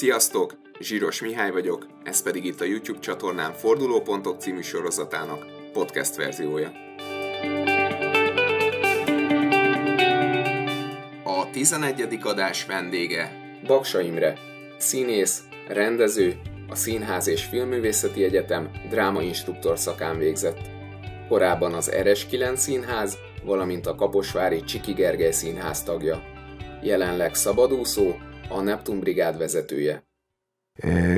Sziasztok! Zsíros Mihály vagyok, ez pedig itt a YouTube csatornám Fordulópontok című sorozatának podcast verziója. A 11. adás vendége Baksa Imre, színész, rendező, a Színház és Filmművészeti Egyetem drámainstruktor szakán végzett. Korábban az RS9 Színház, valamint a Kaposvári Csiki Gergely Színház tagja. Jelenleg szabadúszó, a Neptun Brigád vezetője.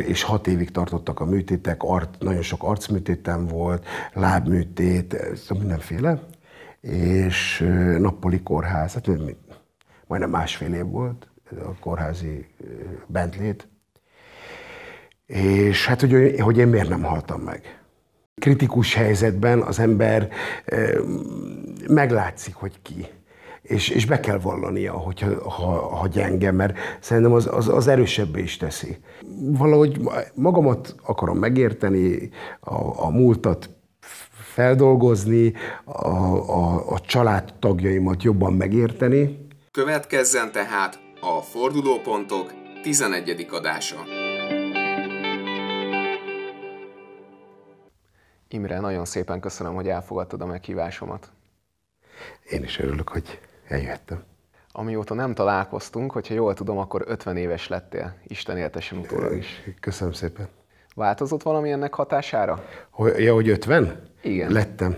És hat évig tartottak a műtétek, art, nagyon sok arcműtétem volt, lábműtét, szóval mindenféle, és nappali kórház, hát majdnem másfél év volt a kórházi bentlét. És hát, hogy, hogy én miért nem haltam meg. Kritikus helyzetben az ember meglátszik, hogy ki és, és be kell vallania, hogyha, ha, ha gyenge, mert szerintem az, az, az erősebbé is teszi. Valahogy magamat akarom megérteni, a, a múltat feldolgozni, a, a, a család tagjaimat jobban megérteni. Következzen tehát a Fordulópontok 11. adása. Imre, nagyon szépen köszönöm, hogy elfogadtad a meghívásomat. Én is örülök, hogy eljöttem. Amióta nem találkoztunk, hogyha jól tudom, akkor 50 éves lettél, Isten éltesen utólag is. Köszönöm szépen. Változott valami ennek hatására? Hogy, ja, hogy 50? Igen. Lettem.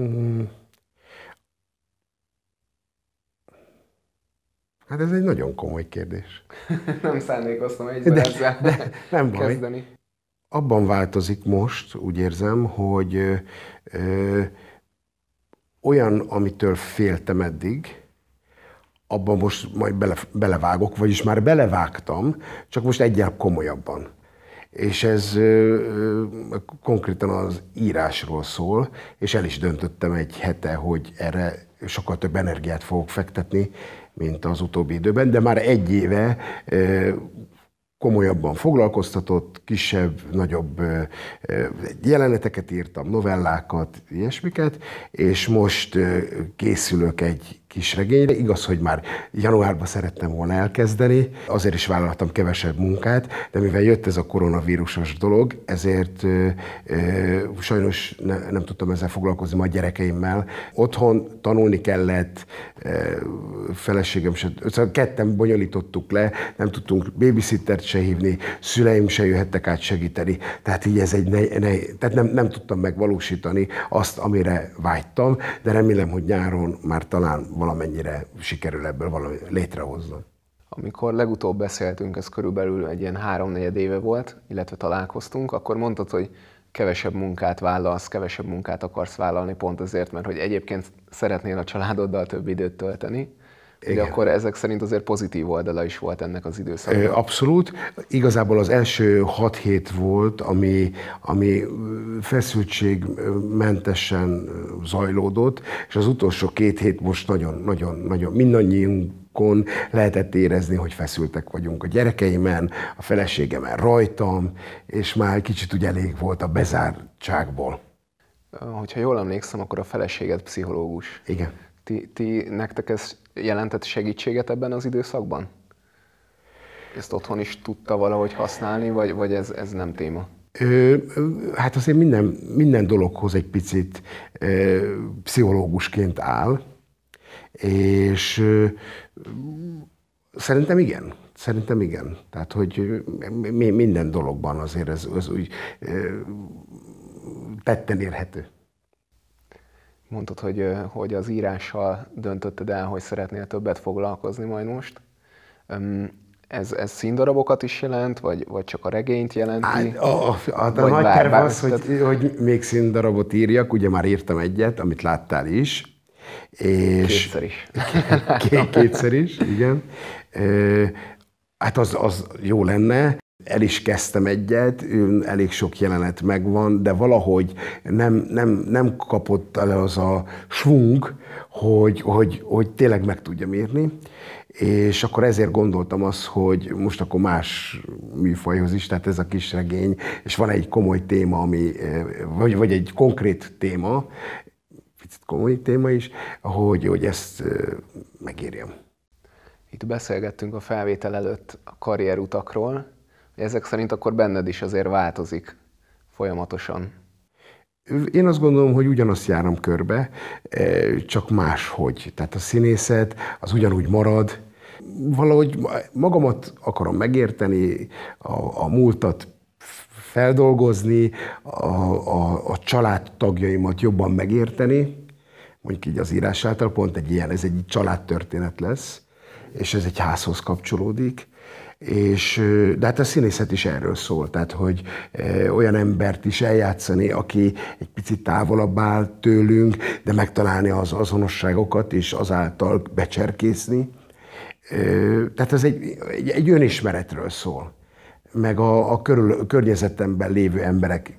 Mm. Hát ez egy nagyon komoly kérdés. nem szándékoztam egyben de, de, nem baj. kezdeni. Abban változik most, úgy érzem, hogy ö, ö, olyan, amitől féltem eddig, abban most majd bele, belevágok, vagyis már belevágtam, csak most egyel komolyabban. És ez ö, ö, konkrétan az írásról szól, és el is döntöttem egy hete, hogy erre sokkal több energiát fogok fektetni, mint az utóbbi időben, de már egy éve ö, komolyabban foglalkoztatott, kisebb, nagyobb jeleneteket írtam, novellákat, ilyesmiket, és most készülök egy kis regényre. Igaz, hogy már januárban szerettem volna elkezdeni, azért is vállaltam kevesebb munkát, de mivel jött ez a koronavírusos dolog, ezért ö, ö, sajnos ne, nem tudtam ezzel foglalkozni majd gyerekeimmel. Otthon tanulni kellett, ö, feleségem se, szóval ketten bonyolítottuk le, nem tudtunk babysittert se hívni, szüleim se jöhettek át segíteni, tehát így ez egy ne, ne, tehát nem, nem tudtam megvalósítani azt, amire vágytam, de remélem, hogy nyáron már talán valamennyire sikerül ebből valami létrehozni. Amikor legutóbb beszéltünk, ez körülbelül egy ilyen három-négy éve volt, illetve találkoztunk, akkor mondtad, hogy kevesebb munkát vállalsz, kevesebb munkát akarsz vállalni pont azért, mert hogy egyébként szeretnél a családoddal több időt tölteni. Igen. De akkor ezek szerint azért pozitív oldala is volt ennek az időszaknak. Abszolút. Igazából az első hat hét volt, ami, ami feszültségmentesen zajlódott, és az utolsó két hét most nagyon, nagyon, nagyon mindannyiunkon lehetett érezni, hogy feszültek vagyunk a gyerekeimen, a feleségemen rajtam, és már kicsit úgy elég volt a bezártságból. Hogyha jól emlékszem, akkor a feleséged pszichológus. Igen. Ti, ti, nektek ez jelentett segítséget ebben az időszakban? Ezt otthon is tudta valahogy használni, vagy, vagy ez, ez nem téma? Ö, hát azért minden, minden dologhoz egy picit ö, pszichológusként áll, és ö, szerintem igen. Szerintem igen. Tehát, hogy minden dologban azért ez, ez úgy tetten érhető. Mondtad, hogy, hogy az írással döntötted el, hogy szeretnél többet foglalkozni majd most. Ez, ez színdarabokat is jelent, vagy, vagy csak a regényt jelenti? Hát, a, a, a, a nagy terv az, hogy, hogy még színdarabot írjak, ugye már írtam egyet, amit láttál is. És kétszer is. kétszer is, igen. Hát az, az jó lenne. El is kezdtem egyet, elég sok jelenet megvan, de valahogy nem, nem, nem kapott el az a svung, hogy, hogy, hogy tényleg meg tudjam írni. És akkor ezért gondoltam azt, hogy most akkor más műfajhoz is, tehát ez a kis regény, és van egy komoly téma, ami, vagy, vagy egy konkrét téma, picit komoly téma is, hogy, hogy ezt megírjam. Itt beszélgettünk a felvétel előtt a karrierutakról, ezek szerint akkor benned is azért változik folyamatosan. Én azt gondolom, hogy ugyanazt járom körbe, csak máshogy. Tehát a színészet az ugyanúgy marad, valahogy magamat akarom megérteni, a, a múltat feldolgozni, a, a, a családtagjaimat jobban megérteni, mondjuk így az írás által pont egy ilyen, ez egy családtörténet lesz, és ez egy házhoz kapcsolódik, és, de hát a színészet is erről szól, tehát hogy olyan embert is eljátszani, aki egy picit távolabb áll tőlünk, de megtalálni az azonosságokat, és azáltal becserkészni. Tehát ez egy, egy, egy önismeretről szól, meg a, a, körül, a környezetemben lévő emberek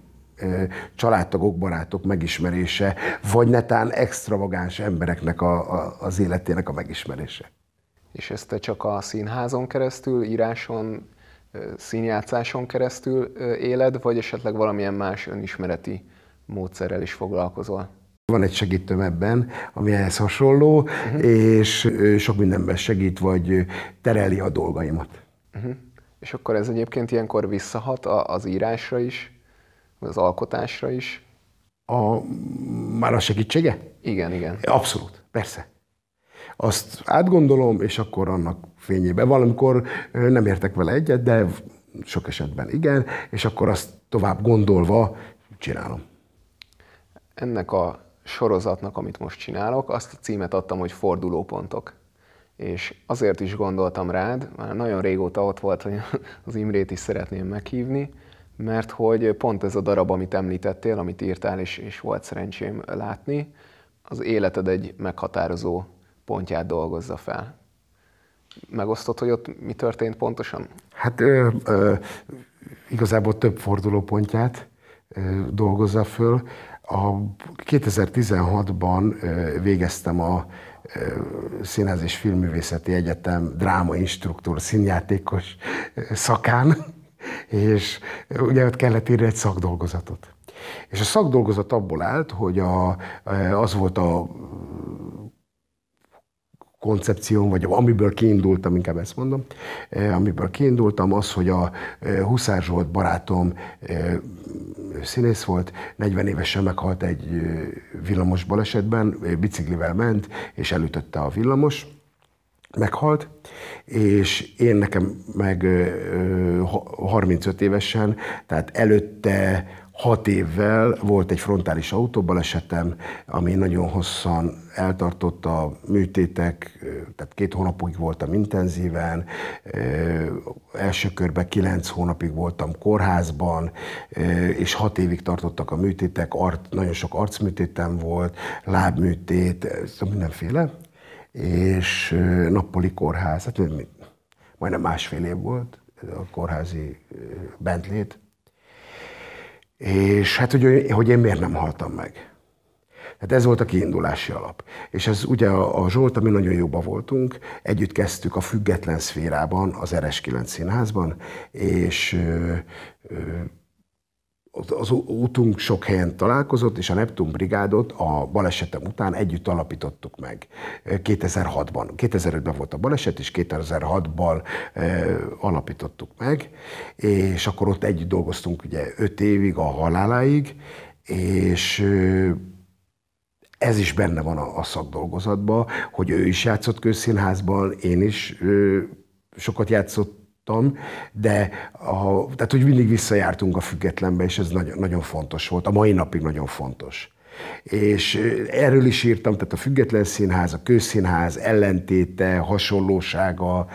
családtagok, barátok megismerése, vagy netán extravagáns embereknek a, a, az életének a megismerése. És ezt te csak a színházon keresztül, íráson, színjátszáson keresztül éled, vagy esetleg valamilyen más önismereti módszerrel is foglalkozol? Van egy segítőm ebben, ami ehhez hasonló, uh-huh. és sok mindenben segít, vagy tereli a dolgaimat. Uh-huh. És akkor ez egyébként ilyenkor visszahat az írásra is, az alkotásra is? A, már a segítsége? Igen, igen. Abszolút, persze. Azt átgondolom, és akkor annak fényében. Valamikor nem értek vele egyet, de sok esetben igen, és akkor azt tovább gondolva csinálom. Ennek a sorozatnak, amit most csinálok, azt a címet adtam, hogy fordulópontok. És azért is gondoltam rád, már nagyon régóta ott volt, hogy az Imrét is szeretném meghívni, mert hogy pont ez a darab, amit említettél, amit írtál, és, és volt szerencsém látni, az életed egy meghatározó pontját dolgozza fel. Megosztott, hogy ott mi történt pontosan? Hát ö, ö, igazából több fordulópontját ö, dolgozza föl. A 2016-ban végeztem a Színház és Filmművészeti Egyetem drámainstruktúr színjátékos szakán, és ugye ott kellett írni egy szakdolgozatot. És a szakdolgozat abból állt, hogy a, az volt a koncepcióm, vagy amiből kiindultam, inkább ezt mondom, amiből kiindultam, az, hogy a Huszár Zsolt barátom színész volt, 40 évesen meghalt egy villamos balesetben, biciklivel ment, és elütötte a villamos, meghalt, és én nekem meg 35 évesen, tehát előtte hat évvel volt egy frontális autóbalesetem, ami nagyon hosszan eltartott a műtétek, tehát két hónapig voltam intenzíven, első körben kilenc hónapig voltam kórházban, és hat évig tartottak a műtétek, nagyon sok arcműtétem volt, lábműtét, szóval mindenféle, és nappali kórház, hát majdnem másfél év volt a kórházi bentlét, és hát, hogy, hogy én miért nem haltam meg. Hát ez volt a kiindulási alap. És ez ugye a, a Zsolt, ami nagyon jóba voltunk, együtt kezdtük a független szférában, az RS9 színházban, és ö, ö, az útunk sok helyen találkozott, és a Neptun brigádot a balesetem után együtt alapítottuk meg 2006-ban. 2005-ben volt a baleset, és 2006-ban e, alapítottuk meg, és akkor ott együtt dolgoztunk ugye 5 évig, a haláláig, és ez is benne van a, a szakdolgozatban, hogy ő is játszott közszínházban, én is sokat játszott tudtam, de a, tehát, hogy mindig visszajártunk a függetlenbe, és ez nagyon, nagyon fontos volt. A mai napig nagyon fontos. És erről is írtam, tehát a független színház, a közszínház ellentéte, hasonlósága,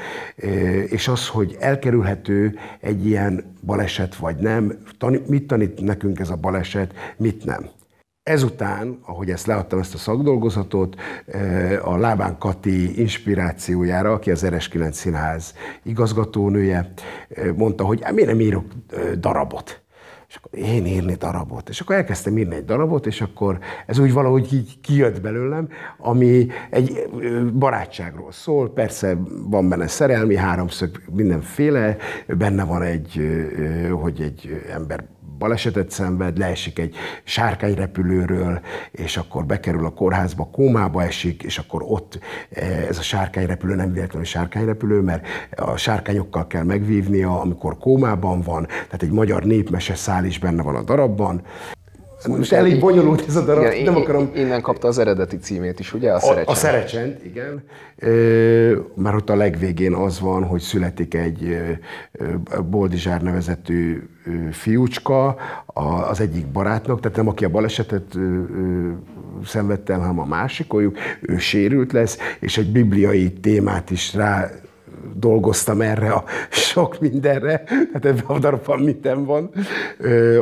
és az, hogy elkerülhető egy ilyen baleset vagy nem, mit tanít nekünk ez a baleset, mit nem. Ezután, ahogy ezt leadtam, ezt a szakdolgozatot, eh, a Lábán Kati inspirációjára, aki az RS9 Színház igazgatónője, eh, mondta, hogy hát miért nem írok eh, darabot. És akkor én írni darabot. És akkor elkezdtem írni egy darabot, és akkor ez úgy valahogy így kijött belőlem, ami egy barátságról szól. Persze van benne szerelmi háromszög, mindenféle. Benne van egy, hogy egy ember balesetet szenved, leesik egy sárkányrepülőről, és akkor bekerül a kórházba, kómába esik, és akkor ott ez a sárkányrepülő nem véletlenül sárkányrepülő, mert a sárkányokkal kell megvívnia, amikor kómában van, tehát egy magyar népmese szál is benne van a darabban, most elég bonyolult ez a darab, igen, nem akarom... Innen kapta az eredeti címét is, ugye? A Szerecsend. A, a Szerecsend, igen. Már ott a legvégén az van, hogy születik egy Boldizsár nevezetű fiúcska az egyik barátnak, tehát nem aki a balesetet szenvedte el, hanem a másikoljuk, ő sérült lesz, és egy bibliai témát is rá dolgoztam erre a sok mindenre, tehát ebben a darabban minden van,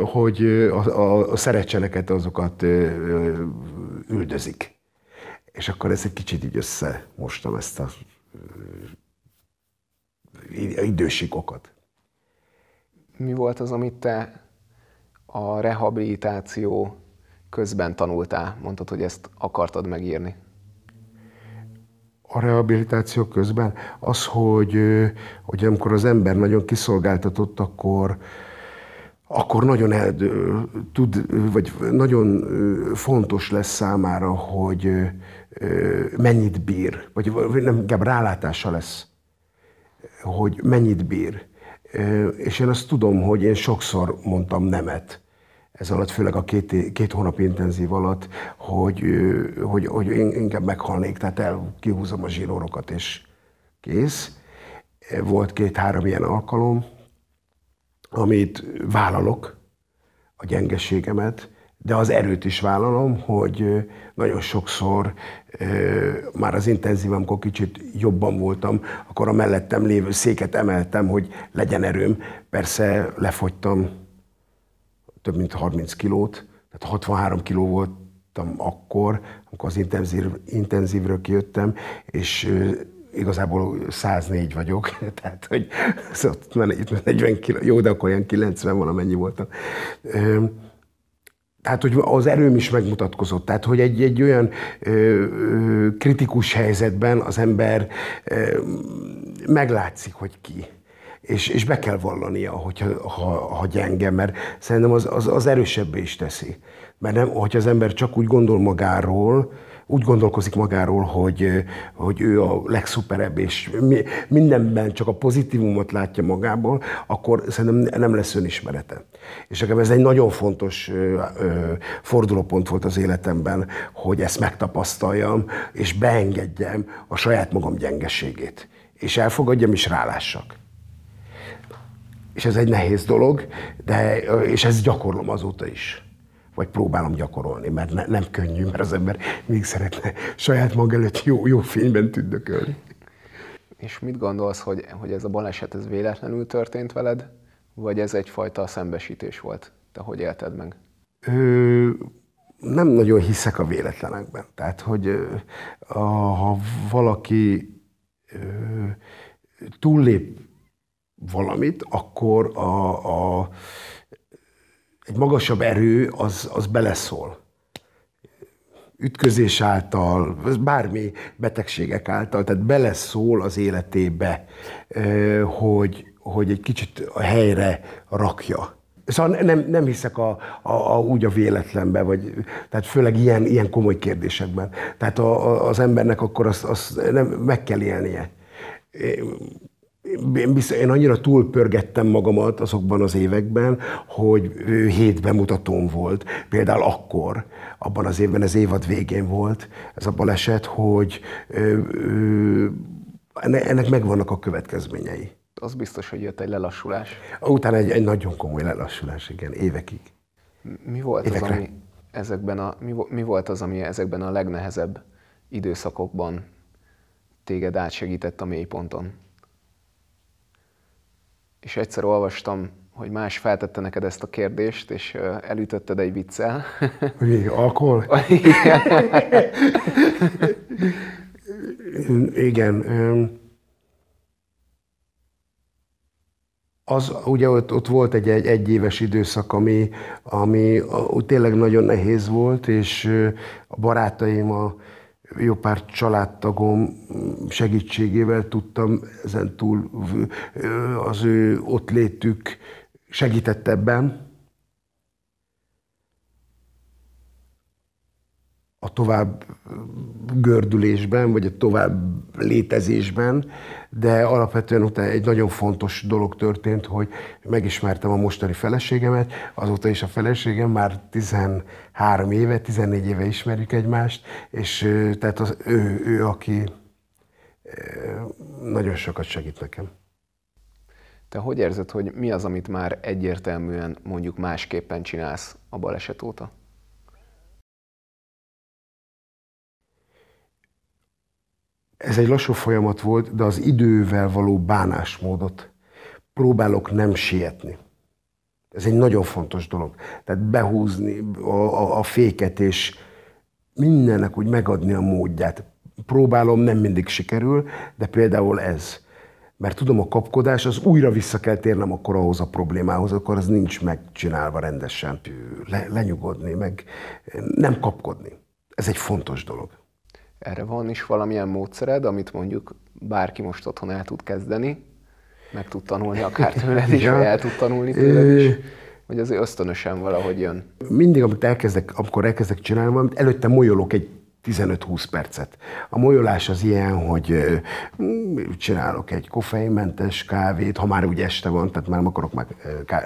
hogy a, a, a szerecseneket azokat üldözik. És akkor ez egy kicsit így összemostam ezt a idősíkokat. Mi volt az, amit te a rehabilitáció közben tanultál? Mondtad, hogy ezt akartad megírni a rehabilitáció közben, az, hogy, hogy amikor az ember nagyon kiszolgáltatott, akkor, akkor nagyon el, tud, vagy nagyon fontos lesz számára, hogy mennyit bír, vagy nem, inkább rálátása lesz, hogy mennyit bír. És én azt tudom, hogy én sokszor mondtam nemet ez alatt, főleg a két, két hónap intenzív alatt, hogy, hogy, hogy én inkább meghalnék, tehát el kihúzom a zsinórokat, és kész. Volt két-három ilyen alkalom, amit vállalok, a gyengeségemet, de az erőt is vállalom, hogy nagyon sokszor már az intenzív, amikor kicsit jobban voltam, akkor a mellettem lévő széket emeltem, hogy legyen erőm. Persze lefogytam több mint 30 kilót, tehát 63 kiló voltam akkor, amikor az intenzív, intenzívről kijöttem, és igazából 104 vagyok, tehát hogy itt 40 kiló, jó, de akkor ilyen 90 van, amennyi voltam. Tehát, hogy az erőm is megmutatkozott. Tehát, hogy egy, egy olyan ö, ö, kritikus helyzetben az ember ö, meglátszik, hogy ki és, és be kell vallania, hogyha, ha, ha gyenge, mert szerintem az, az, az erősebbé is teszi. Mert nem, hogyha az ember csak úgy gondol magáról, úgy gondolkozik magáról, hogy, hogy ő a legszuperebb, és mindenben csak a pozitívumot látja magából, akkor szerintem nem lesz önismerete. És nekem ez egy nagyon fontos fordulópont volt az életemben, hogy ezt megtapasztaljam, és beengedjem a saját magam gyengeségét. És elfogadjam, és rálássak és ez egy nehéz dolog, de, és ezt gyakorlom azóta is. Vagy próbálom gyakorolni, mert ne, nem könnyű, mert az ember még szeretne saját maga előtt jó, jó fényben tündökölni. És mit gondolsz, hogy, hogy ez a baleset ez véletlenül történt veled, vagy ez egyfajta szembesítés volt? Te hogy élted meg? Ö, nem nagyon hiszek a véletlenekben. Tehát, hogy ha valaki ö, túllép valamit, akkor a, a, egy magasabb erő az, az beleszól. Ütközés által, bármi betegségek által, tehát beleszól az életébe, hogy, hogy egy kicsit a helyre rakja. Szóval nem, nem hiszek a, a, a, úgy a véletlenbe, vagy, tehát főleg ilyen, ilyen komoly kérdésekben. Tehát a, a, az embernek akkor azt, azt nem, meg kell élnie én, biztos, én annyira túlpörgettem magamat azokban az években, hogy hét bemutatóm volt. Például akkor, abban az évben, az évad végén volt ez a baleset, hogy ö, ö, ennek megvannak a következményei. Az biztos, hogy jött egy lelassulás. Utána egy, egy nagyon komoly lelassulás, igen, évekig. Mi volt, az, ami ezekben a, mi, mi volt az, ami ezekben a legnehezebb időszakokban téged átsegített a mélyponton? És egyszer olvastam, hogy más feltette neked ezt a kérdést, és elütötted egy viccel. Hogy alkohol? Igen. Az, ugye ott, ott volt egy, egy egyéves időszak, ami, ami tényleg nagyon nehéz volt, és a barátaim, a, jó pár családtagom segítségével tudtam ezen túl az ő ott létük segített ebben. A tovább gördülésben, vagy a tovább létezésben, de alapvetően utána egy nagyon fontos dolog történt, hogy megismertem a mostani feleségemet, azóta is a feleségem, már 13 éve, 14 éve ismerjük egymást, és tehát az, ő, ő, aki nagyon sokat segít nekem. Te hogy érzed, hogy mi az, amit már egyértelműen mondjuk másképpen csinálsz a baleset óta? Ez egy lassú folyamat volt, de az idővel való bánásmódot próbálok nem sietni. Ez egy nagyon fontos dolog. Tehát behúzni a, a, a féket, és mindennek úgy megadni a módját. Próbálom, nem mindig sikerül, de például ez. Mert tudom, a kapkodás, az újra vissza kell térnem akkor ahhoz a problémához, akkor az nincs megcsinálva rendesen. Le, lenyugodni, meg nem kapkodni. Ez egy fontos dolog. Erre van is valamilyen módszered, amit mondjuk bárki most otthon el tud kezdeni, meg tud tanulni akár tőled is, ja. vagy el tud tanulni tőled is, vagy azért ösztönösen valahogy jön? Mindig, amit elkezdek, amikor elkezdek csinálni valamit, előtte molyolok egy 15-20 percet. A molyolás az ilyen, hogy csinálok egy koffeinmentes kávét, ha már úgy este van, tehát már nem akarok meg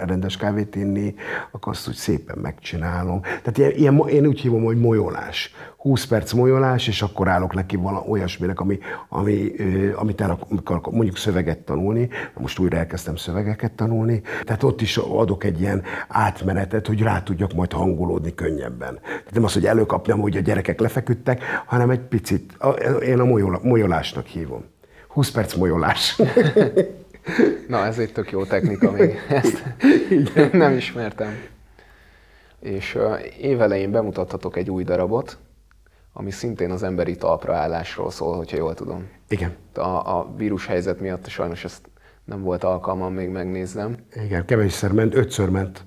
rendes kávét inni, akkor azt úgy szépen megcsinálom. Tehát ilyen, ilyen, én úgy hívom, hogy molyolás. 20 perc molyolás, és akkor állok neki vala, olyasminek, ami, ami, amit el akar, mondjuk szöveget tanulni, most újra elkezdtem szövegeket tanulni, tehát ott is adok egy ilyen átmenetet, hogy rá tudjak majd hangolódni könnyebben. Tehát nem az, hogy előkapnám, hogy a gyerekek lefeküdtek, hanem egy picit, én a molyolásnak hívom. 20 perc molyolás. Na, ez egy tök jó technika még. Ezt nem ismertem. És évelején bemutathatok egy új darabot, ami szintén az emberi talpraállásról szól, hogyha jól tudom. Igen. A, a vírus helyzet miatt sajnos ezt nem volt alkalmam még megnéznem. Igen, kevésszer ment, ötször ment,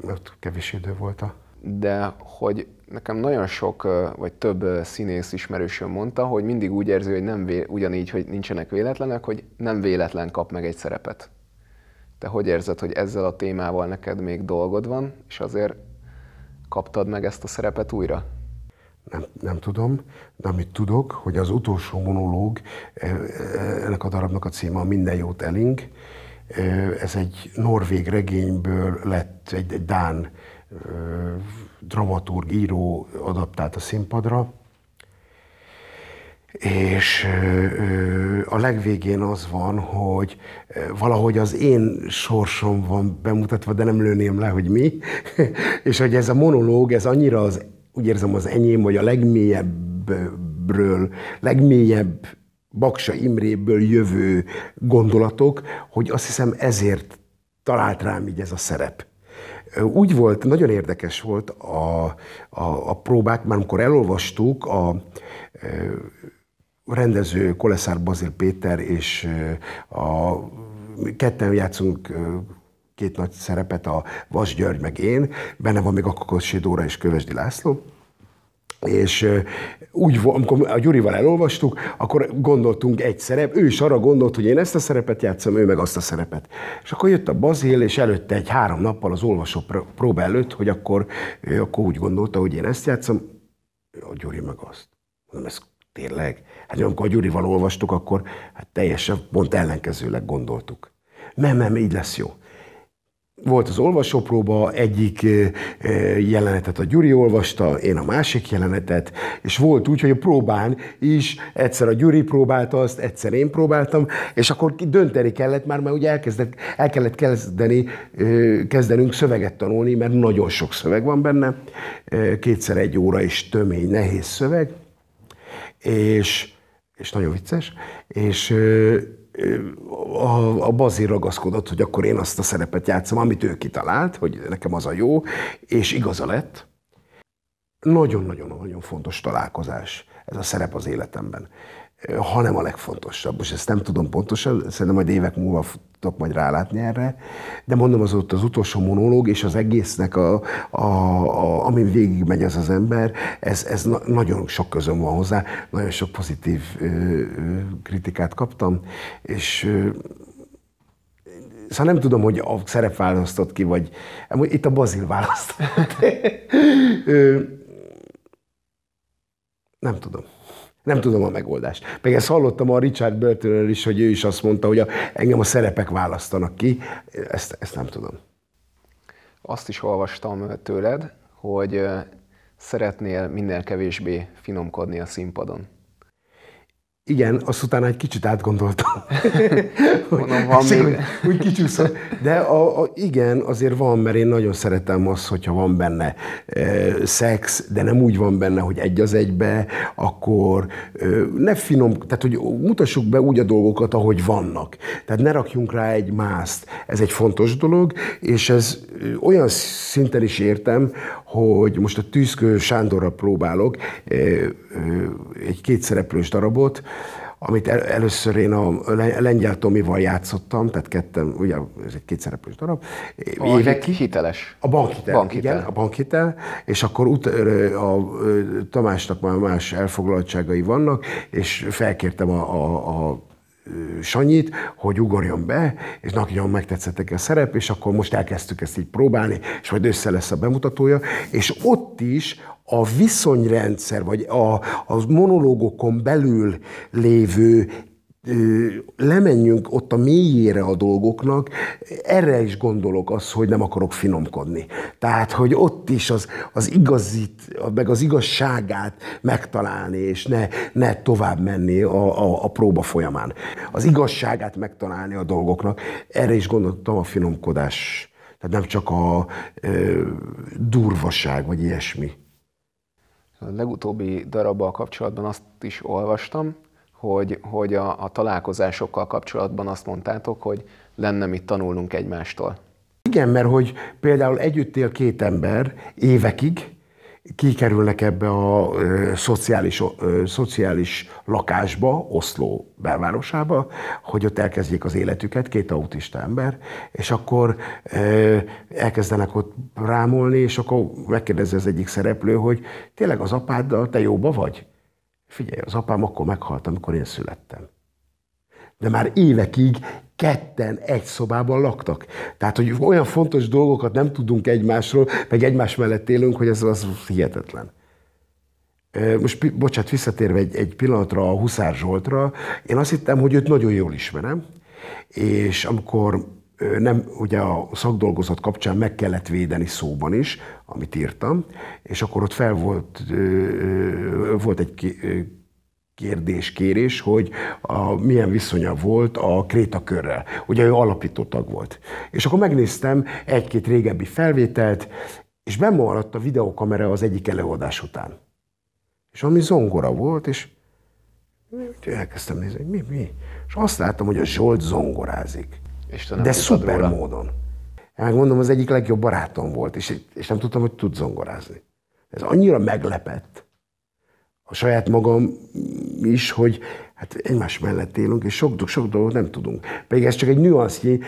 mert kevés idő volt a... De hogy nekem nagyon sok, vagy több színész ismerősöm mondta, hogy mindig úgy érzi, hogy nem vé, ugyanígy, hogy nincsenek véletlenek, hogy nem véletlen kap meg egy szerepet. Te hogy érzed, hogy ezzel a témával neked még dolgod van, és azért kaptad meg ezt a szerepet újra? nem, nem tudom, de amit tudok, hogy az utolsó monológ, e, e, ennek a darabnak a címe a Minden jót eling, e, ez egy norvég regényből lett egy, egy dán dramaturg, író adaptált a színpadra, és a legvégén az van, hogy valahogy az én sorsom van bemutatva, de nem lőném le, hogy mi, és hogy ez a monológ, ez annyira az úgy érzem az enyém, hogy a legmélyebbről, legmélyebb Baksa Imréből jövő gondolatok, hogy azt hiszem ezért talált rám így ez a szerep. Úgy volt, nagyon érdekes volt a, a, a próbák, már amikor elolvastuk, a, a rendező Koleszár Bazil Péter és a ketten játszunk két nagy szerepet, a Vas György meg én, benne van még a Kakossi Dóra és Kövesdi László, és úgy, amikor a Gyurival elolvastuk, akkor gondoltunk egy szerep, ő is arra gondolt, hogy én ezt a szerepet játszom, ő meg azt a szerepet. És akkor jött a Bazil, és előtte egy három nappal az olvasó próba előtt, hogy akkor, ő akkor úgy gondolta, hogy én ezt játszom, a Gyuri meg azt. Mondom, ez tényleg? Hát amikor a Gyurival olvastuk, akkor hát teljesen pont ellenkezőleg gondoltuk. Nem, nem, így lesz jó volt az olvasópróba, egyik jelenetet a Gyuri olvasta, én a másik jelenetet, és volt úgy, hogy a próbán is egyszer a Gyuri próbálta azt, egyszer én próbáltam, és akkor dönteni kellett már, mert ugye elkezdett, el kellett kezdeni, kezdenünk szöveget tanulni, mert nagyon sok szöveg van benne, kétszer egy óra is tömény, nehéz szöveg, és, és nagyon vicces, és a, a Bazir ragaszkodott, hogy akkor én azt a szerepet játszom, amit ő kitalált, hogy nekem az a jó, és igaza lett. Nagyon-nagyon-nagyon fontos találkozás ez a szerep az életemben hanem a legfontosabb. Most ezt nem tudom pontosan, szerintem majd évek múlva tudok majd rálátni erre, de mondom, az ott az utolsó monológ, és az egésznek, a, a, a, amin végigmegy ez az ember, ez, ez na, nagyon sok közöm van hozzá, nagyon sok pozitív ö, ö, kritikát kaptam, és ö, Szóval nem tudom, hogy a szerep választott ki, vagy itt a Bazil választott. Nem tudom. Nem tudom a megoldást. Meg ezt hallottam a Richard burton is, hogy ő is azt mondta, hogy a, engem a szerepek választanak ki. Ezt, ezt nem tudom. Azt is olvastam tőled, hogy szeretnél minél kevésbé finomkodni a színpadon. Igen, azt utána egy kicsit átgondoltam. Mondom, van még... Úgy, úgy kicsúszom. De a, a, igen, azért van, mert én nagyon szeretem azt, hogyha van benne e, szex, de nem úgy van benne, hogy egy az egybe, akkor e, ne finom, tehát hogy mutassuk be úgy a dolgokat, ahogy vannak. Tehát ne rakjunk rá egy mászt. Ez egy fontos dolog, és ez olyan szinten is értem, hogy most a Tűzkő Sándorra próbálok e, e, egy kétszereplős darabot, amit el, először én a Lengyel Tomival játszottam, tehát ketten, ugye ez egy kétszereplős darab. A évekig. Hiteles. A bankhitel, bankhitel. Igen, a bankhitel, és akkor ut- a, a Tamásnak már más elfoglaltságai vannak, és felkértem a, a, a Sanyit, hogy ugorjon be, és nagyon megtetszettek a szerep, és akkor most elkezdtük ezt így próbálni, és majd össze lesz a bemutatója, és ott is a viszonyrendszer, vagy a, a monológokon belül lévő lemenjünk ott a mélyére a dolgoknak, erre is gondolok az, hogy nem akarok finomkodni. Tehát, hogy ott is az, az igazit, meg az igazságát megtalálni, és ne, ne tovább menni a, a, a próba folyamán. Az igazságát megtalálni a dolgoknak, erre is gondoltam a finomkodás. Tehát nem csak a e, durvaság, vagy ilyesmi. A legutóbbi darabbal kapcsolatban azt is olvastam, hogy, hogy a, a találkozásokkal kapcsolatban azt mondtátok, hogy lenne mit tanulnunk egymástól. Igen, mert hogy például együtt él két ember évekig, kikerülnek ebbe a ö, szociális, ö, szociális lakásba, Oszló belvárosába, hogy ott elkezdjék az életüket, két autista ember, és akkor ö, elkezdenek ott rámolni, és akkor megkérdezi az egyik szereplő, hogy tényleg az apáddal te jóba vagy? Figyelj, az apám akkor meghalt, amikor én születtem. De már évekig ketten egy szobában laktak. Tehát, hogy olyan fontos dolgokat nem tudunk egymásról, meg egymás mellett élünk, hogy ez az hihetetlen. Most, bocsát, visszatérve egy, egy pillanatra a Huszár Zsoltra, én azt hittem, hogy őt nagyon jól ismerem, és amikor nem, ugye a szakdolgozat kapcsán meg kellett védeni szóban is, amit írtam, és akkor ott fel volt, volt egy kérdés-kérés, hogy a, milyen viszonya volt a Krétakörrel. Ugye ő alapító tag volt. És akkor megnéztem egy-két régebbi felvételt, és bemaradt a videokamera az egyik előadás után. És ami zongora volt, és elkezdtem nézni, hogy mi, mi. És azt láttam, hogy a Zsolt zongorázik. Istenem, de szuper róla. módon. Megmondom, az egyik legjobb barátom volt, és, és nem tudtam, hogy tud zongorázni. Ez annyira meglepett a saját magam is, hogy hát egymás mellett élünk, és sok, sok dolgot nem tudunk. Pedig ez csak egy nüansznyi,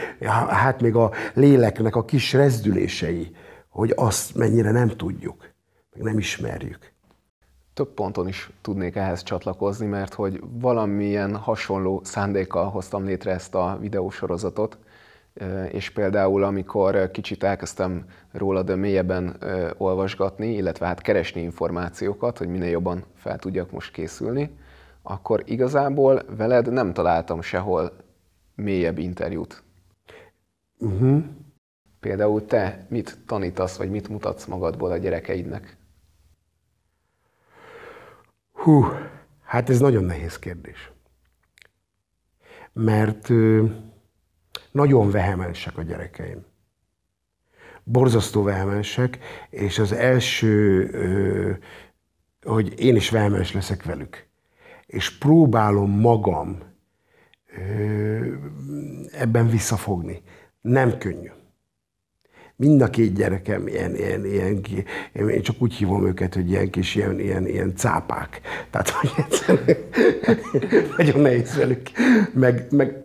hát még a léleknek a kis rezdülései, hogy azt mennyire nem tudjuk, meg nem ismerjük. Több ponton is tudnék ehhez csatlakozni, mert hogy valamilyen hasonló szándékkal hoztam létre ezt a videósorozatot, és például amikor kicsit elkezdtem róla mélyebben olvasgatni, illetve hát keresni információkat, hogy minél jobban fel tudjak most készülni, akkor igazából veled nem találtam sehol mélyebb interjút. Uh-huh. Például te mit tanítasz, vagy mit mutatsz magadból a gyerekeidnek? Hú, hát ez nagyon nehéz kérdés. Mert nagyon vehemensek a gyerekeim. Borzasztó vehemensek, és az első, hogy én is vehemens leszek velük. És próbálom magam ebben visszafogni. Nem könnyű. Mind a két gyerekem ilyen, ilyen, ilyen, én csak úgy hívom őket, hogy ilyen kis ilyen, ilyen, ilyen cápák. Tehát, hogy nagyon nehéz velük. Meg, meg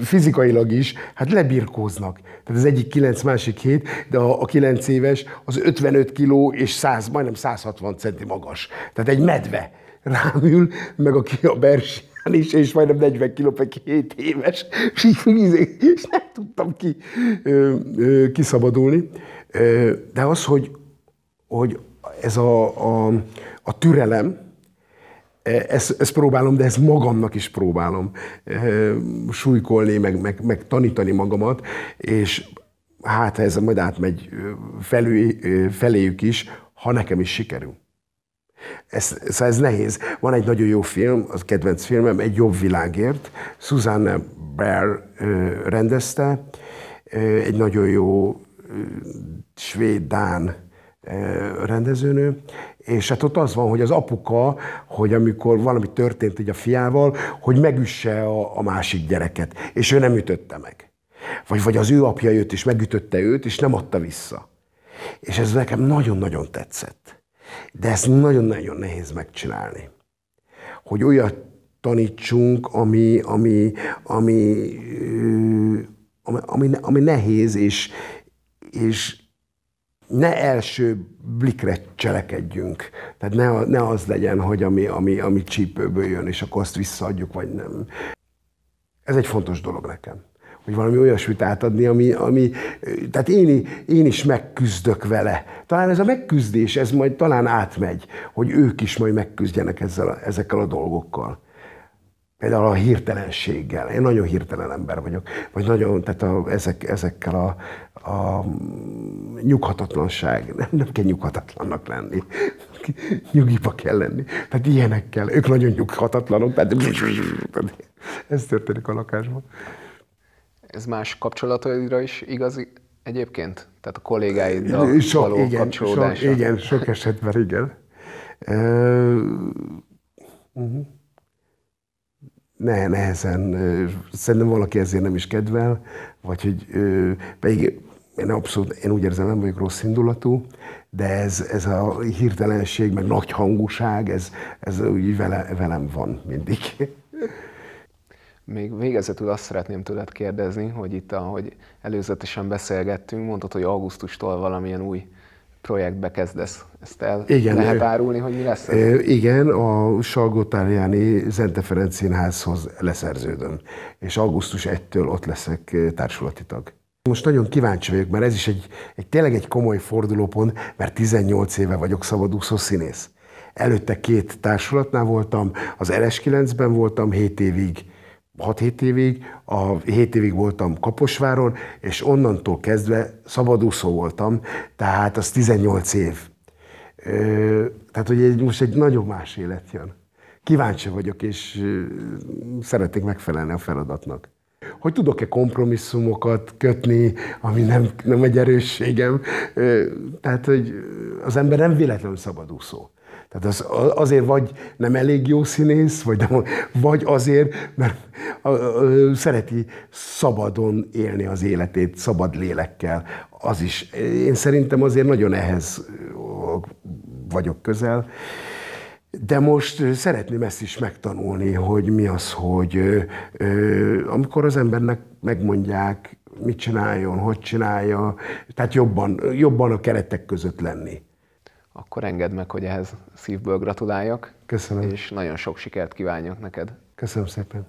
fizikailag is, hát lebirkóznak. Tehát az egyik 9, másik 7, de a, a 9 éves az 55 kiló és 100, majdnem 160 centi magas. Tehát egy medve rám ül, meg aki a Bersi is, és majdnem 40 kiló, meg 7 éves, és nem tudtam ki, ö, ö, kiszabadulni. Ö, de az, hogy, hogy ez a, a, a türelem, ezt, ezt próbálom, de ezt magamnak is próbálom súlykolni, meg, meg, meg tanítani magamat, és hát ez majd átmegy felül, feléjük is, ha nekem is sikerül. Ez, szóval ez nehéz. Van egy nagyon jó film, az kedvenc filmem, Egy jobb világért. Susanne Baer rendezte, egy nagyon jó svéd-dán rendezőnő, és hát ott az van, hogy az apuka, hogy amikor valami történt így a fiával, hogy megüsse a, a másik gyereket, és ő nem ütötte meg. Vagy, vagy az ő apja jött, és megütötte őt, és nem adta vissza. És ez nekem nagyon-nagyon tetszett. De ezt nagyon-nagyon nehéz megcsinálni. Hogy olyat tanítsunk, ami, ami, ami, ami, ami, ami nehéz, és, és ne első blikre cselekedjünk. Tehát ne, ne az legyen, hogy ami, ami, ami csípőből jön, és akkor azt visszaadjuk, vagy nem. Ez egy fontos dolog nekem hogy valami olyasmit átadni, ami, ami tehát én, én is megküzdök vele. Talán ez a megküzdés, ez majd talán átmegy, hogy ők is majd megküzdjenek ezzel a, ezekkel a dolgokkal. Például a hirtelenséggel. Én nagyon hirtelen ember vagyok. Vagy nagyon, tehát a, ezek, ezekkel a, a nyughatatlanság. Nem, nem kell nyughatatlannak lenni. Nyugiba kell lenni. Tehát ilyenekkel. Ők nagyon nyughatatlanok. Tehát ez történik a lakásban. Ez más kapcsolataidra is igaz egyébként? Tehát a kollégáiddal so, való igen, kapcsolódása? So, igen, sok esetben igen. Uh, uh-huh ne, nehezen, szerintem valaki ezért nem is kedvel, vagy hogy pedig én abszolút, én úgy érzem, nem vagyok rossz indulatú, de ez, ez a hirtelenség, meg nagy hangúság, ez, ez úgy vele, velem van mindig. Még végezetül azt szeretném tőled kérdezni, hogy itt, ahogy előzetesen beszélgettünk, mondtad, hogy augusztustól valamilyen új projektbe kezdesz. Ezt el igen, lehet árulni, hogy mi lesz ez? Igen, a Salgótárjáni Zente Ferenc Színházhoz leszerződöm, és augusztus 1-től ott leszek társulati tag. Most nagyon kíváncsi vagyok, mert ez is egy, egy tényleg egy komoly fordulópont, mert 18 éve vagyok szabadúszó színész. Előtte két társulatnál voltam, az LS9-ben voltam 7 évig, 6-7 évig, a 7 évig voltam Kaposváron, és onnantól kezdve szabadúszó voltam, tehát az 18 év. Tehát, hogy egy, most egy nagyon más élet jön. Kíváncsi vagyok, és szeretnék megfelelni a feladatnak. Hogy tudok-e kompromisszumokat kötni, ami nem, nem egy erősségem. Tehát, hogy az ember nem véletlenül szabadúszó. Tehát az, azért vagy nem elég jó színész, vagy, nem, vagy azért, mert szereti szabadon élni az életét, szabad lélekkel. Az is. Én szerintem azért nagyon ehhez vagyok közel. De most szeretném ezt is megtanulni, hogy mi az, hogy amikor az embernek megmondják, mit csináljon, hogy csinálja, tehát jobban, jobban a keretek között lenni akkor engedd meg, hogy ehhez szívből gratuláljak. Köszönöm. És nagyon sok sikert kívánjak neked. Köszönöm szépen.